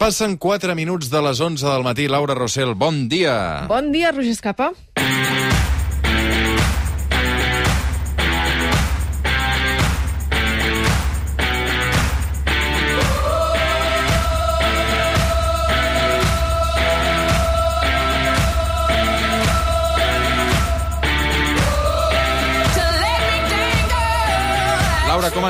Passen 4 minuts de les 11 del matí. Laura Rossell, bon dia. Bon dia, Roger Escapa.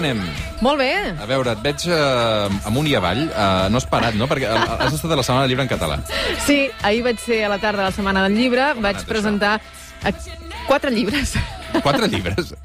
Anem? Molt bé. A veure, et veig eh, amunt i avall. Eh, no has parat, no? Perquè eh, has estat a la Setmana del Llibre en català. Sí, ahir vaig ser a la tarda de la Setmana del Llibre, vaig anat, presentar eh, quatre llibres. Quatre llibres.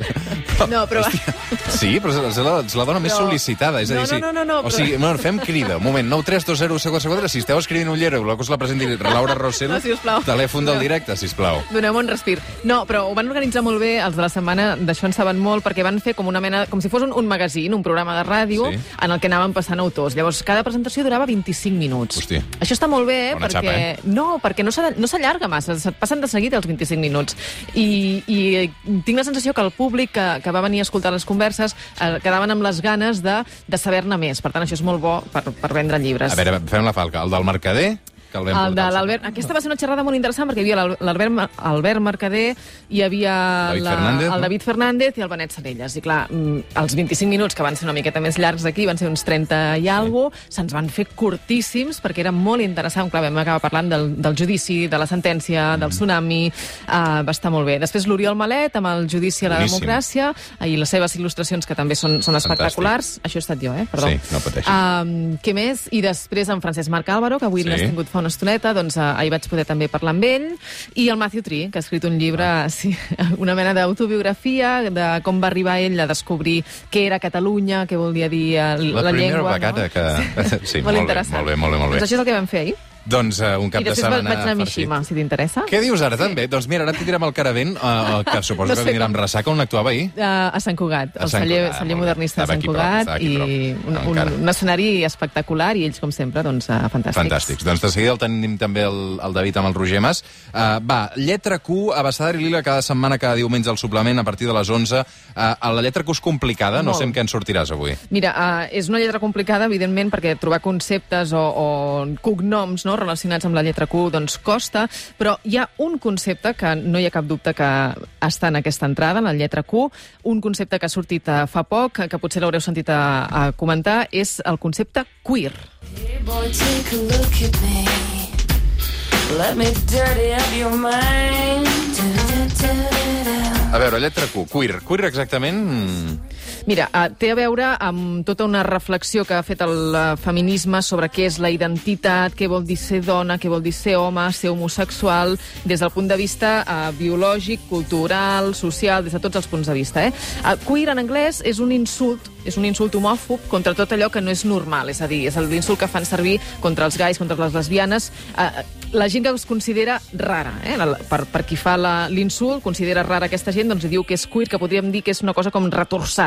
No, però- Hòstia, sí, però és la, és la dona més No. sol·licitada. És a No, dir, sí. no, no, no, O però- sigui, bueno, fem crida. Un moment, 9 3 2 0 4 4 si esteu escrivint un llibre voleu que us la presenti Laura Rossell, No, sisplau. telèfon del No. directe, sisplau. Donem un respir. No, però ho van organitzar molt bé, els de la setmana, d'això en saben molt, perquè van fer com una mena, com si fos un, un magazín, un programa de ràdio, Sí. en el que anaven passant autors. Llavors, cada presentació durava 25 minuts. Hosti. Això està molt bé, Bona perquè... xapa, eh? No, perquè no no s'allarga massa, passen de seguit els 25 minuts. I, I tinc la sensació que el públic que, que va venir a escoltar les converses eh, quedaven amb les ganes de, de saber-ne més. Per tant, això és molt bo per, per vendre llibres. A veure, fem la falca. El del Mercader, que el vam El de l'Albert... Aquesta va ser una xerrada molt interessant perquè hi havia l'Al- l'Albert Albert Mercader, hi havia David Fernández, el? David Fernández i el Benet Sarelles. I clar, mm, els 25 minuts, que van ser una miqueta més llargs aquí, van ser uns 30 i algo, se'ns van fer curtíssims perquè era molt interessant. Clar, vam acabar parlant del, del judici, de la sentència, Mm. del tsunami, uh, va estar molt bé. Després l'Oriol Malet amb el judici a la Boníssim. democràcia i les seves il·lustracions, que també són, són espectaculars. Això he estat jo, eh? Perdó. Sí, no pateixis. Um, què més? I després en Francesc Marc Álvaro, que avui Sí. l'has tingut fa una estoneta, doncs uh, ahir vaig poder també parlar amb ell, i el Matthew Tree, que ha escrit un llibre, Ah. sí, una mena d'autobiografia de com va arribar ell a descobrir què era Catalunya, què volia dir uh, la, La primera llengua. vegada no? que- sí, molt bé, interessant. molt bé, molt bé, molt bé. Doncs això és el que vam fer ahir. Doncs uh, un cap I de després va- setmana vaig anar a. Mishima, si t'interessa. Què dius ara també? Doncs mira, ara direm el Caravent, uh, que suposo No que sé vindrà com. amb ressaca on actuava ahir. Uh, a Sant Cugat, A el Sant celler, Cugat, celler modernista de Sant prop, Cugat, aquí i prop. un, un, un escenari espectacular, i ells, com sempre, doncs, uh, fantàstics. Fantàstics. Doncs de seguida el tenim també el, el David amb el Roger Mas. Uh, va, lletra Q, Abastadar i Lila cada setmana, cada diumenge al suplement a partir de les 11. Uh, la lletra Q és complicada, no Molt. sé amb què en sortiràs avui. Mira, uh, és una lletra complicada, evidentment, perquè trobar conceptes o, o cognoms no, relacionats amb la lletra Q doncs costa, però hi ha un concepte que no hi ha cap dubte que està en aquesta entrada, en la lletra Q, un concepte que ha sortit uh, fa poc, que, potser l'haureu sentit a, a comentar, és el concepte queer. Hey boy, take a look at me. Let me dirty up your mind. A veure, lletra Q, queer. Queer exactament... Mira, uh, té a veure amb tota una reflexió que ha fet el uh, feminisme sobre què és la identitat, què vol dir ser dona, què vol dir ser home, ser homosexual, des del punt de vista uh, biològic, cultural, social, des de tots els punts de vista. Eh? Uh, queer en anglès és un insult és un insult homòfob contra tot allò que no és normal, és a dir, és l'insult que fan servir contra els gais, contra les lesbianes, eh, la gent que es considera rara, eh? Per, per qui fa l'insult, considera rara aquesta gent, doncs diu que és queer, que podríem dir que és una cosa com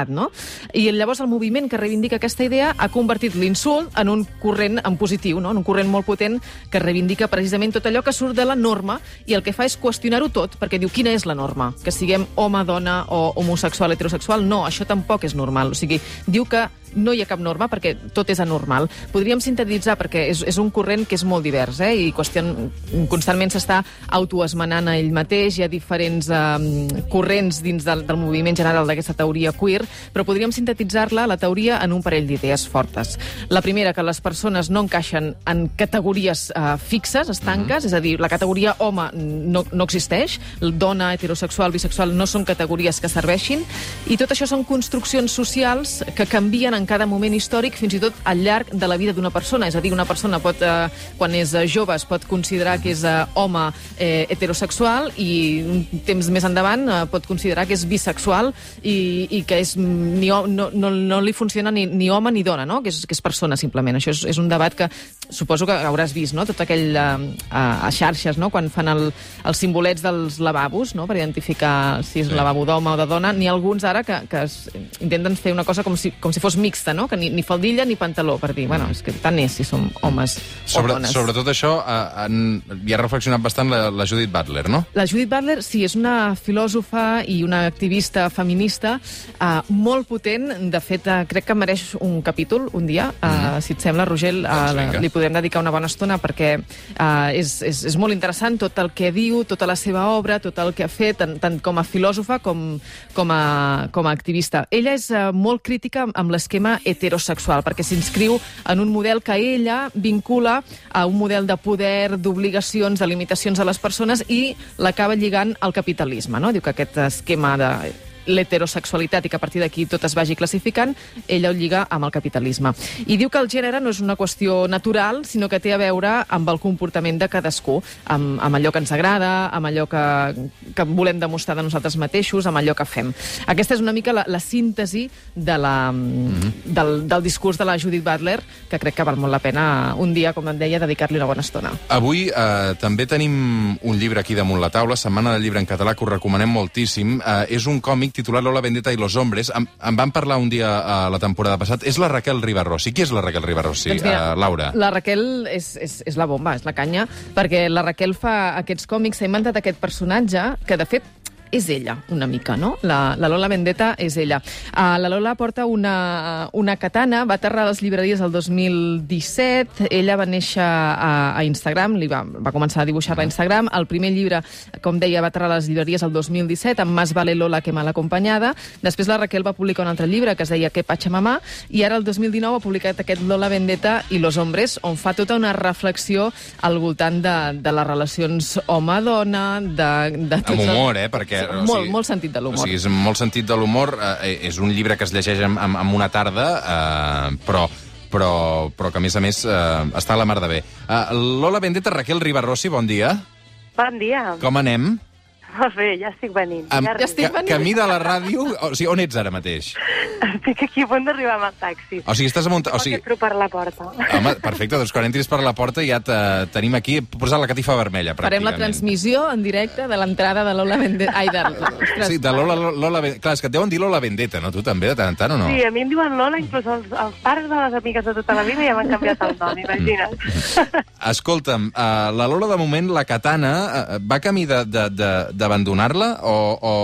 retorçat, no? I llavors el moviment que reivindica aquesta idea ha convertit l'insult en un corrent en positiu, no? en un corrent molt potent que reivindica precisament tot allò que surt de la norma i el que fa és qüestionar-ho tot, perquè diu quina és la norma? Que siguem home, dona o homosexual, heterosexual? No, això tampoc és normal. O sigui, diu que no hi ha cap norma perquè tot és anormal. Podríem sintetitzar perquè és, és un corrent que és molt divers eh? i qüestion, constantment s'està autoesmenant a ell mateix, hi ha diferents eh, corrents dins del, del moviment general d'aquesta teoria queer, però podríem sintetitzar-la, la teoria, en un parell d'idees fortes. La primera, que les persones no encaixen en categories eh, fixes, estanques, és a dir, la categoria home no, no existeix, dona, heterosexual, bisexual no són categories que serveixin, i tot això són construccions socials que canvien en cada moment històric, fins i tot al llarg de la vida d'una persona. És a dir, una persona pot, eh, quan és eh, jove es pot considerar que és eh, home eh, heterosexual i un temps més endavant eh, pot considerar que és bisexual i, i que és, ni, no, no, no li funciona ni, ni home ni dona, no? que, és, que és persona simplement. Això és, és un debat que suposo que hauràs vist, no? tot aquell eh, a, a xarxes, no? quan fan el, els simbolets dels lavabos no? per identificar si és Sí. lavabo d'home o de dona, ha alguns ara que, que es, intenten fer una cosa com si, com si fos mixta, no? que ni, ni faldilla ni pantaló, per dir, bueno, és que tant és si som homes Sobre, o dones. sobre tot això, eh, en, hi ha reflexionat bastant la, la Judith Butler, no? La Judith Butler, sí, és una filòsofa i una activista feminista uh, molt potent. De fet, uh, crec que mereix un capítol un dia. Uh, Si et sembla, Roger, uh, Doncs vinga. li podrem dedicar una bona estona perquè uh, és, és, és molt interessant tot el que diu, tota la seva obra, tot el que ha fet, tant, tant com a filòsofa com, com, a, com a activista. Ella és uh, molt crítica amb, amb l'esquema heterosexual, perquè s'inscriu en un model que ella vincula a un model de poder, d'obligacions, de limitacions a les persones i l'acaba lligant al capitalisme. No? Diu que aquest esquema de l'heterosexualitat i que a partir d'aquí tot es vagi classificant, ella ho lliga amb el capitalisme. I diu que el gènere no és una qüestió natural, sinó que té a veure amb el comportament de cadascú, amb, amb allò que ens agrada, amb allò que, que volem demostrar de nosaltres mateixos, amb allò que fem. Aquesta és una mica la, la síntesi de la, mm -hmm. del, del discurs de la Judith Butler, que crec que val molt la pena un dia, com em deia, dedicar-li una bona estona. Avui eh, també tenim un llibre aquí damunt la taula, Setmana del llibre en català, que us recomanem moltíssim. Eh, és un còmic titulat Lola Vendetta y los hombres. Em, em van parlar un dia a la temporada passat. És la Raquel Ribarrossi. Qui és la Raquel Ribarrossi, Doncs mira, uh, Laura? La Raquel és, és, és la bomba, és la canya, perquè la Raquel fa aquests còmics, s'ha inventat aquest personatge, que de fet és ella, una mica, no? La, la Lola Vendetta és ella. Uh, la Lola porta una, una katana, va aterrar a les llibreries el 2017, ella va néixer a, a Instagram, li va, va començar a dibuixar-la a Instagram, el primer llibre, com deia, va aterrar a les llibreries el 2017, amb Más vale Lola que mal acompanyada, després la Raquel va publicar un altre llibre que es deia Que patxa mamà, i ara el 2019 ha publicat aquest Lola Vendetta i los hombres, on fa tota una reflexió al voltant de, de les relacions home-dona, de, de tots Amb humor, eh? Perquè, Sí, o molt, sigui, molt sentit de l'humor. O sigui, és molt sentit de l'humor. Eh, és un llibre que es llegeix en, en, en una tarda, eh, però, però, però que, a més a més, eh, està a la mar de bé. Eh, Lola Vendetta, Raquel Ribarrossi, bon dia. Bon dia. Com anem? Molt bé, ja estic venint. Amb, ja Ja estic venint. camí de la ràdio... O sigui, on ets ara mateix? Estic aquí a punt d'arribar amb el taxi. O sigui, estàs a muntar... O sigui, entro per la porta. home, perfecte, doncs quan entris per la porta ja te, tenim aquí posat la catifa vermella, Farem la pràcticament. transmissió en directe de l'entrada de Lola Vendetta. Ai, de... Ostres, Sí, de Lola, Lola, Ven- Clar, és que et deuen dir Lola Vendetta, no? Tu també, de tant en tant, o no? Sí, a mi em diuen Lola, inclús els, els pares de les amigues de tota la vida ja m'han canviat el nom, imagina't. Escolta'm, uh, la Lola, de moment, la katana, uh, va camí de- de- de- d'abandonar-la o, o,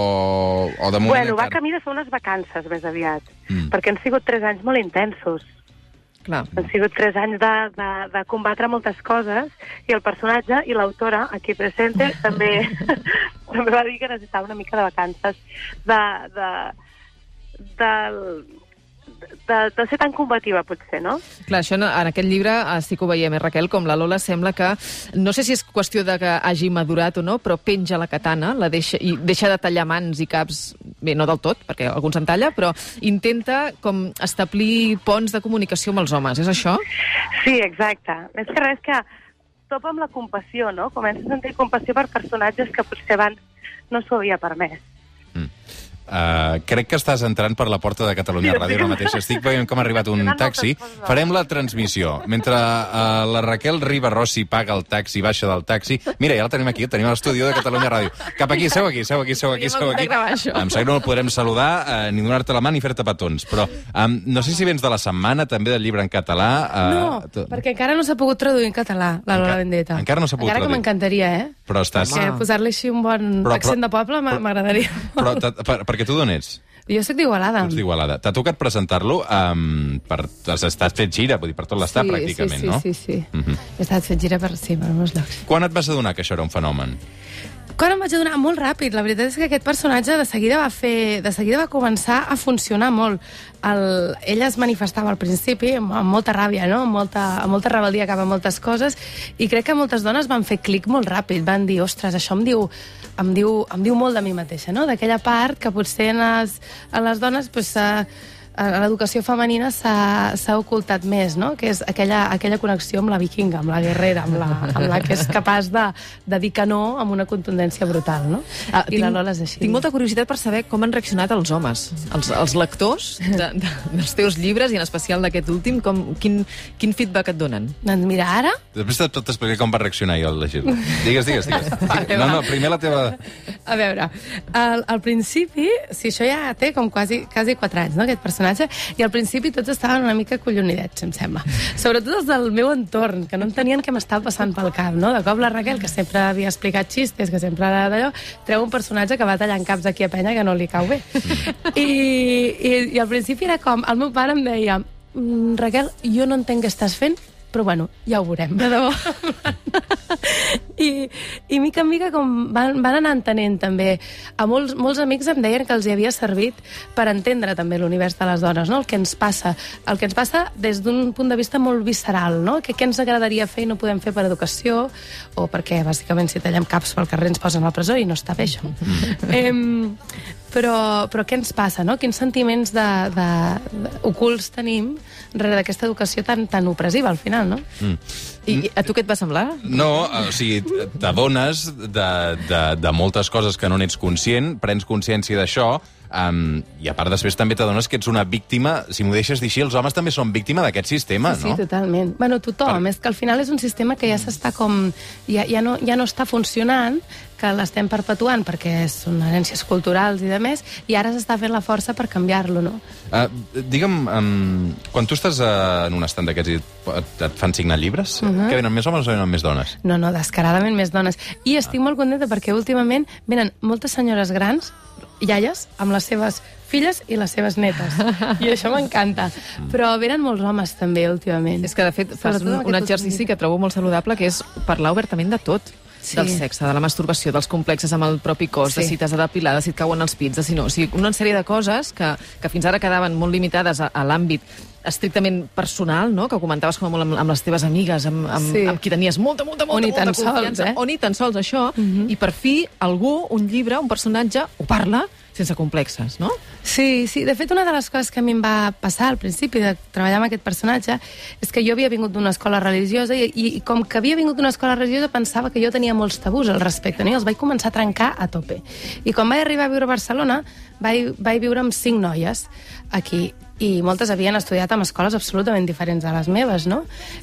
o de moment... bueno, va encara- camí de fer unes vacances més aviat, Mm. perquè han sigut tres anys molt intensos. Clar. Han sigut tres anys de, de, de combatre moltes coses i el personatge i l'autora, aquí presente, també, també va dir que necessitava una mica de vacances de, de, de, de, de ser tan combativa, potser, no? Clar, això no, en aquest llibre eh, sí que ho veiem, eh, Raquel, com la Lola sembla que, no sé si és qüestió de que hagi madurat o no, però penja la katana, la deixa, i deixa de tallar mans i caps, bé, no del tot, perquè alguns en talla, però intenta com establir ponts de comunicació amb els homes, és això? Sí, exacte. Més que res que topa amb la compassió, no? Comença a sentir compassió per personatges que potser abans no s'ho havia permès. Uh, crec que estàs entrant per la porta de Catalunya Sí, Ràdio ara mateix. Estic veient com ha arribat un taxi. Farem la transmissió. Mentre uh, la Raquel Ribarrossi paga el taxi, baixa del taxi... Mira, ja la tenim aquí, tenim a l'estudi de Catalunya Ràdio. Cap aquí, seu aquí, seu aquí, seu aquí, seu aquí. Em sap que no el podrem saludar, uh, ni donar-te la mà ni fer-te petons. Però um, no sé si vens de la setmana, també del llibre en català. Uh, No, perquè encara no s'ha pogut traduir en català, la Lola Encara- Vendetta. encara no s'ha pogut encara traduir. que m'encantaria, eh? Però estàs... Perquè posar-li així un bon Però- però- accent de poble m'a- però- m'agradaria. Però, ta- per, perquè tu d'on ets? Jo soc d'Igualada. Tu ets d'Igualada. T'ha tocat presentar-lo um, per... Has estat fet gira, vull dir, per tot l'estat, sí, pràcticament, sí, no? Sí, sí, sí. Mhm. He estat fent gira per, sí, per molts llocs. Quan et vas adonar que això era un fenomen? Quan em vaig adonar? Molt ràpid. La veritat és que aquest personatge de seguida va fer... De seguida va començar a funcionar molt. El, ella es manifestava al principi amb, amb molta ràbia, no? amb, molta, amb molta rebel·lia cap a moltes coses, i crec que moltes dones van fer clic molt ràpid. Van dir, ostres, això em diu, em diu, em diu molt de mi mateixa, no? d'aquella part que potser en les, en les dones pues, s'ha- a l'educació femenina s'ha s'ha ocultat més, no? que és aquella, aquella connexió amb la vikinga, amb la guerrera, amb la, amb la que és capaç de, de dir que no amb una contundència brutal. No? Ah, I la Lola és així. Tinc molta curiositat per saber com han reaccionat els homes, els, els lectors de, de, dels teus llibres, i en especial d'aquest últim, com, quin, quin feedback et donen? Doncs mira, ara... Després de tot explicar com va reaccionar jo al llegir-lo. Digues, digues, digues. Vale, no, no, primer la teva... A veure, al, al principi, si això ja té com quasi, quasi 4 anys, no, aquest personatge, i al principi tots estaven una mica collonidets, em sembla. Sobretot els del meu entorn, que no entenien què m'estava passant pel cap, no? De cop la Raquel, que sempre havia explicat xistes, que sempre era d'allò, treu un personatge que va tallant caps aquí a penya que no li cau bé. I, i, I al principi era com, el meu pare em deia, "Mm, Raquel, jo no entenc què estàs fent, però bueno, ja ho veurem. De debò. I, i mica en mica com van, van anar entenent també. A molts, molts amics em deien que els hi havia servit per entendre també l'univers de les dones, no? el que ens passa. El que ens passa des d'un punt de vista molt visceral, no? que què ens agradaria fer i no podem fer per educació, o perquè, bàsicament, si tallem caps pel carrer ens posen a la presó i no està bé, això. em, però, però què ens passa, no? Quins sentiments de, de, de, ocults tenim darrere d'aquesta educació tan, tan opressiva, al final, no? I a tu què et va semblar? No, o sigui, t'adones de, de, de moltes coses que no n'ets conscient, prens consciència d'això, um, i a part després també t'adones que ets una víctima, si m'ho deixes dir així, els homes també són víctima d'aquest sistema, Sí, no? totalment. Bueno, tothom. Per- És que al final és un sistema que ja s'està com... Ja, ja, no, ja no està funcionant, que l'estem perpetuant perquè són herències culturals i de més, i ara s'està fent la força per canviar-lo, no? Uh, digue'm, um, quan tu estàs uh, en un estant d'aquests i et, et fan signar llibres, uh -huh. que venen més homes o venen més dones? No, no, descaradament més dones. I estic molt contenta perquè últimament venen moltes senyores grans, iaies, amb les seves filles i les seves netes. I això m'encanta. Però venen molts homes també últimament. És que, de fet, fas un, un exercici que trobo molt saludable, que és parlar obertament de tot. Sí. Del sexe, de la masturbació, dels complexes amb el propi cos, Sí. de si t'has de depilar, de si et cauen els pits, de si no. O sigui, una sèrie de coses que, que fins ara quedaven molt limitades a, a l'àmbit estrictament personal, no? que comentaves com molt amb, amb les teves amigues, amb, amb, Sí. amb qui tenies molta, molta, molta, molta tan sols, confiança. eh? O ni tan sols això. I per fi algú, un llibre, un personatge, ho parla sense complexes, no? Sí, sí. De fet, una de les coses que a mi em va passar al principi de treballar amb aquest personatge és que jo havia vingut d'una escola religiosa i, i, i com que havia vingut d'una escola religiosa pensava que jo tenia molts tabús al respecte, no? i els vaig començar a trencar a tope. I quan vaig arribar a viure a Barcelona, vaig, vaig viure amb cinc noies aquí i moltes havien estudiat en escoles absolutament diferents a les meves, no?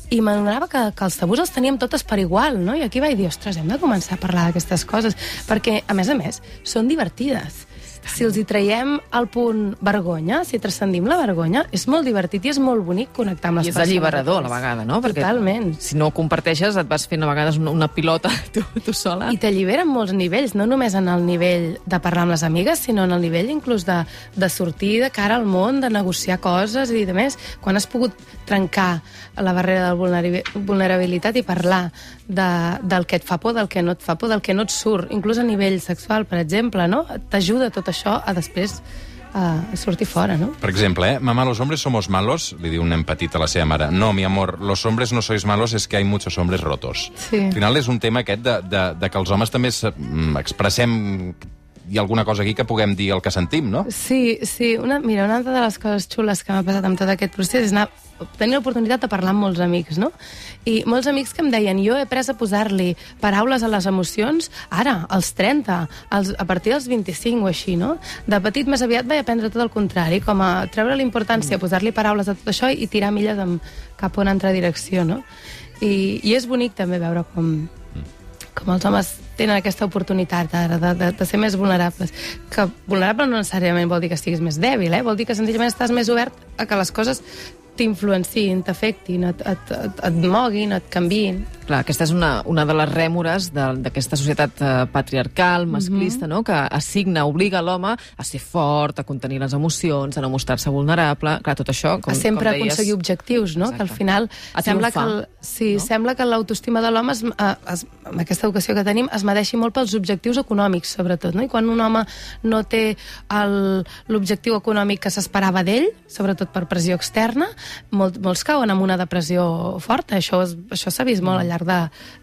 I m'adonava que, que els tabús els teníem totes per igual, no? I aquí vaig dir, ostres, hem de començar a parlar d'aquestes coses, perquè, a més a més, són divertides. Si els hi traiem al punt vergonya, si transcendim la vergonya, és molt divertit i és molt bonic connectar amb les I és persones. alliberador, a la vegada, no? Totalment. si no comparteixes, et vas fent a vegades una, una pilota tu, tu sola. I t'allibera en molts nivells, no només en el nivell de parlar amb les amigues, sinó en el nivell inclús de, de sortir de cara al món, de negociar coses i de més. Quan has pogut trencar la barrera de vulnerabi- vulnerabilitat i parlar de, del que et fa por, del que no et fa por, del que no et surt, inclús a nivell sexual, per exemple, no? T'ajuda tot això a després a sortir fora, no? Per exemple, eh? mamá, los hombres somos malos, li diu un nen petit a la seva mare. No, mi amor, los hombres no sois malos, es que hay muchos hombres rotos. Sí. Al final és un tema aquest de, de, de que els homes també mm, expressem hi ha alguna cosa aquí que puguem dir el que sentim, no? Sí, sí. Una, mira, una altra de les coses xules que m'ha passat amb tot aquest procés és anar, tenir l'oportunitat de parlar amb molts amics, no? I molts amics que em deien, jo he pres a posar-li paraules a les emocions ara, als 30, als, a partir dels 25 o així, no? De petit més aviat vaig aprendre tot el contrari, com a treure la importància, posar-li paraules a tot això i tirar milles amb, cap a una altra direcció, no? I, I és bonic també veure com, com els homes tenen aquesta oportunitat ara de, de, de ser més vulnerables. Que vulnerable no necessàriament vol dir que estiguis més dèbil, eh? vol dir que senzillament estàs més obert a que les coses t'influenciïn, t'afectin, et, et, et, et moguin, et canviïn. Clar, aquesta és una, una de les rèmores d'aquesta societat eh, patriarcal, masclista, no? que assigna, obliga l'home a ser fort, a contenir les emocions, a no mostrar-se vulnerable. Clar, tot això, com, a sempre com deies... aconseguir objectius, no? Exacte. Que al final A sembla que, el, sí, no? sembla que l'autoestima de l'home, eh, amb aquesta educació que tenim, es medeixi molt pels objectius econòmics, sobretot, no? I quan un home no té l'objectiu econòmic que s'esperava d'ell, sobretot per pressió externa, molt, molts cauen en una depressió forta. Això es- això s'ha vist molt al llarg de,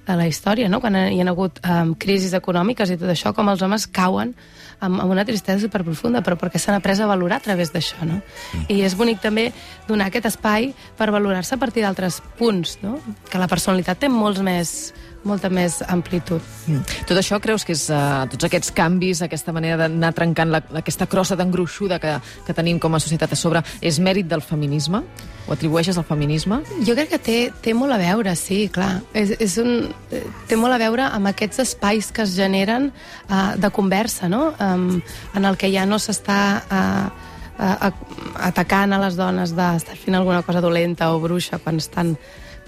de la història, no? Quan hi ha hagut um, crisis econòmiques i tot això, com els homes cauen amb, amb una tristesa superprofunda, però perquè s'han après a valorar a través d'això, no? I és bonic també donar aquest espai per valorar-se a partir d'altres punts, no? Que la personalitat té molts més, molta més amplitud. Mm. Tot això creus que és, uh, tots aquests canvis, aquesta manera d'anar trencant la, aquesta crossa tan gruixuda que, que tenim com a societat a sobre, és mèrit del feminisme? Ho atribueixes al feminisme? Jo crec que té, té molt a veure, sí, clar. És, és un, eh, té molt a veure amb aquests espais que es generen uh, de conversa, no? Um, en el que ja no s'està uh, atacant a les dones d'estar fent alguna cosa dolenta o bruixa quan estan,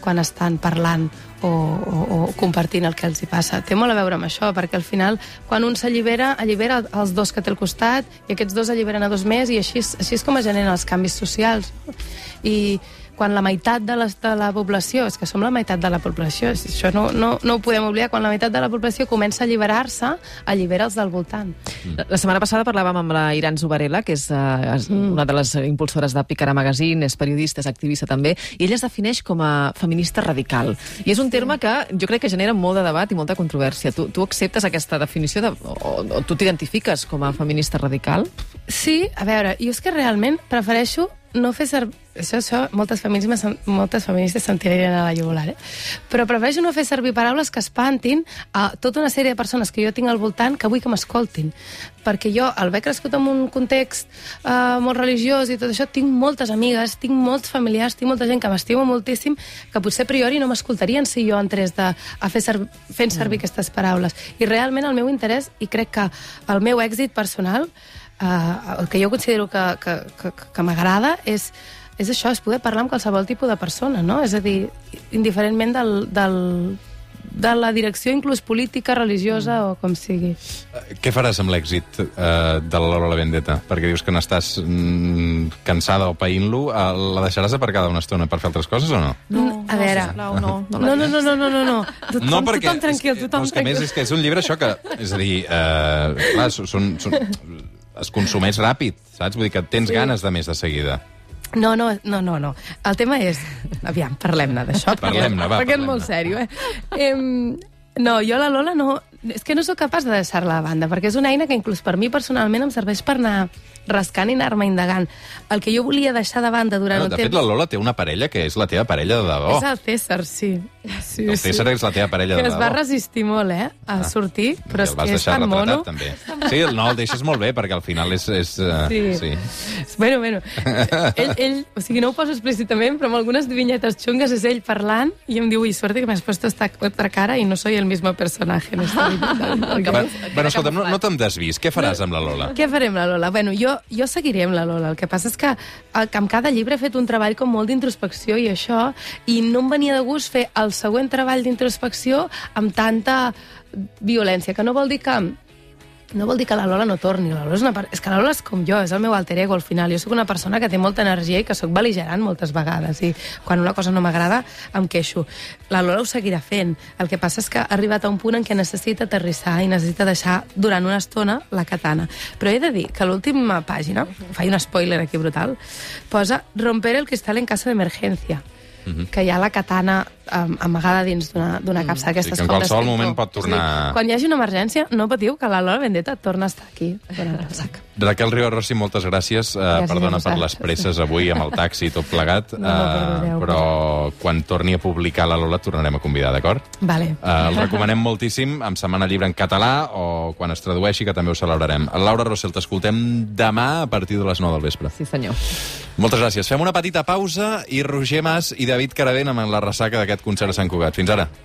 quan estan parlant o, o, o compartint el que els hi passa. Té molt a veure amb això, perquè al final, quan un s'allibera, allibera els dos que té al costat, i aquests dos alliberen a dos més, i així, així és com es generen els canvis socials. I quan la meitat de, les, de la població, és que som la meitat de la població, això no, no, no ho podem oblidar, quan la meitat de la població comença a alliberar-se, allibera els del voltant. La, la setmana passada parlàvem amb la Iran Zubarela, que és, és Mm. una de les impulsores de Picara Magazine, és periodista, és activista també, i ella es defineix com a feminista radical. I és un terme que jo crec que genera molt de debat i molta controvèrsia. Tu, tu acceptes aquesta definició de, o, o tu t'identifiques com a feminista radical? Sí, a veure, jo és que realment prefereixo no fer servir... Això, això moltes, feminismes, moltes feministes se'n tirarien a la jugular, eh? Però prefereixo no fer servir paraules que espantin a tota una sèrie de persones que jo tinc al voltant que vull que m'escoltin. Perquè jo, al haver crescut en un context eh, molt religiós i tot això, tinc moltes amigues, tinc molts familiars, tinc molta gent que m'estimo moltíssim, que potser a priori no m'escoltarien si jo entrés de, a fer serv fent servir aquestes paraules. I realment el meu interès, i crec que el meu èxit personal, uh, el que jo considero que, que, que, que m'agrada és, és això, és poder parlar amb qualsevol tipus de persona, no? És a dir, indiferentment del, del, de la direcció inclús política, religiosa mm. o com sigui. Eh, Què faràs amb l'èxit eh, de la Lola la Vendetta? Perquè dius que n'estàs mm, cansada o païnt-lo. Eh, la deixaràs aparcada una estona per fer altres coses o no? No, a veure... sisplau, no, no, No, no, no, no, no, no, no. Tothom, no, perquè... tothom tranquil, és que, tothom no, és que a més tranquil. és que és un llibre això que... És a dir, eh, clar, són, són, es consumeix ràpid, saps? Vull dir que tens sí. ganes de més de seguida. No, no, no, no, no. El tema és... Aviam, parlem-ne d'això. Parlem-ne, va, Perquè és parlem-ne. molt sèrio, eh? Em, no, jo la Lola no... És que no sóc capaç de deixar-la a banda, perquè és una eina que inclús per mi personalment em serveix per anar rascant i anar-me indagant. El que jo volia deixar de banda durant Bueno, un de temps... fet, la Lola té una parella que és la teva parella de debò. És el César, sí. sí El César és la teva parella que de es debò. va resistir molt, eh, a sortir, però I és que és tan mono. també. Sí, no, el deixes molt bé, perquè al final és... és uh, Sí. sí. Bueno, bueno, ell, ell, o sigui, no ho poso explícitament, però amb algunes vinyetes xungues és ell parlant i em diu, uy, suerte que me has puesto esta otra cara y no soy el mismo personaje en esta. Va, bueno, escolta, no, no te'm desvis. Què faràs amb la Lola? Què farem, la Lola? Bueno, jo, jo seguiré amb la Lola. El que passa és que, el, que amb cada llibre he fet un treball com molt d'introspecció i això, i no em venia de gust fer el següent treball d'introspecció amb tanta violència, que no vol dir que no vol dir que la Lola no torni. La Lola és, una, per- és que la Lola és com jo, és el meu alter ego al final. Jo sóc una persona que té molta energia i que sóc beligerant moltes vegades. I quan una cosa no m'agrada, em queixo. La Lola ho seguirà fent. El que passa és que ha arribat a un punt en què necessita aterrissar i necessita deixar durant una estona la katana. Però he de dir que l'última pàgina, faig un spoiler aquí brutal, posa romper el cristal en casa d'emergència. Que hi ha la katana um, amagada dins d'una d'una capsa d'aquestes Sí, que en qualsevol moment pot tornar- quan hi hagi una emergència, no patiu que la Lola Vendetta torna a estar aquí. Raquel Riba Rossi, moltes gràcies. Uh, Gràcies perdona per les presses avui amb el taxi i tot plegat. No, eh, perdoneu. però quan torni a publicar la Lola tornarem a convidar, d'acord? Vale. Uh, el recomanem moltíssim amb Setmana Llibre en català o quan es tradueixi, que també ho celebrarem. Laura Rossell, t'escoltem demà a partir de les 9 del vespre. Sí, senyor. Moltes gràcies. Fem una petita pausa i Roger Mas i David Caravent amb la ressaca d'aquest concert a Sant Cugat. Fins ara.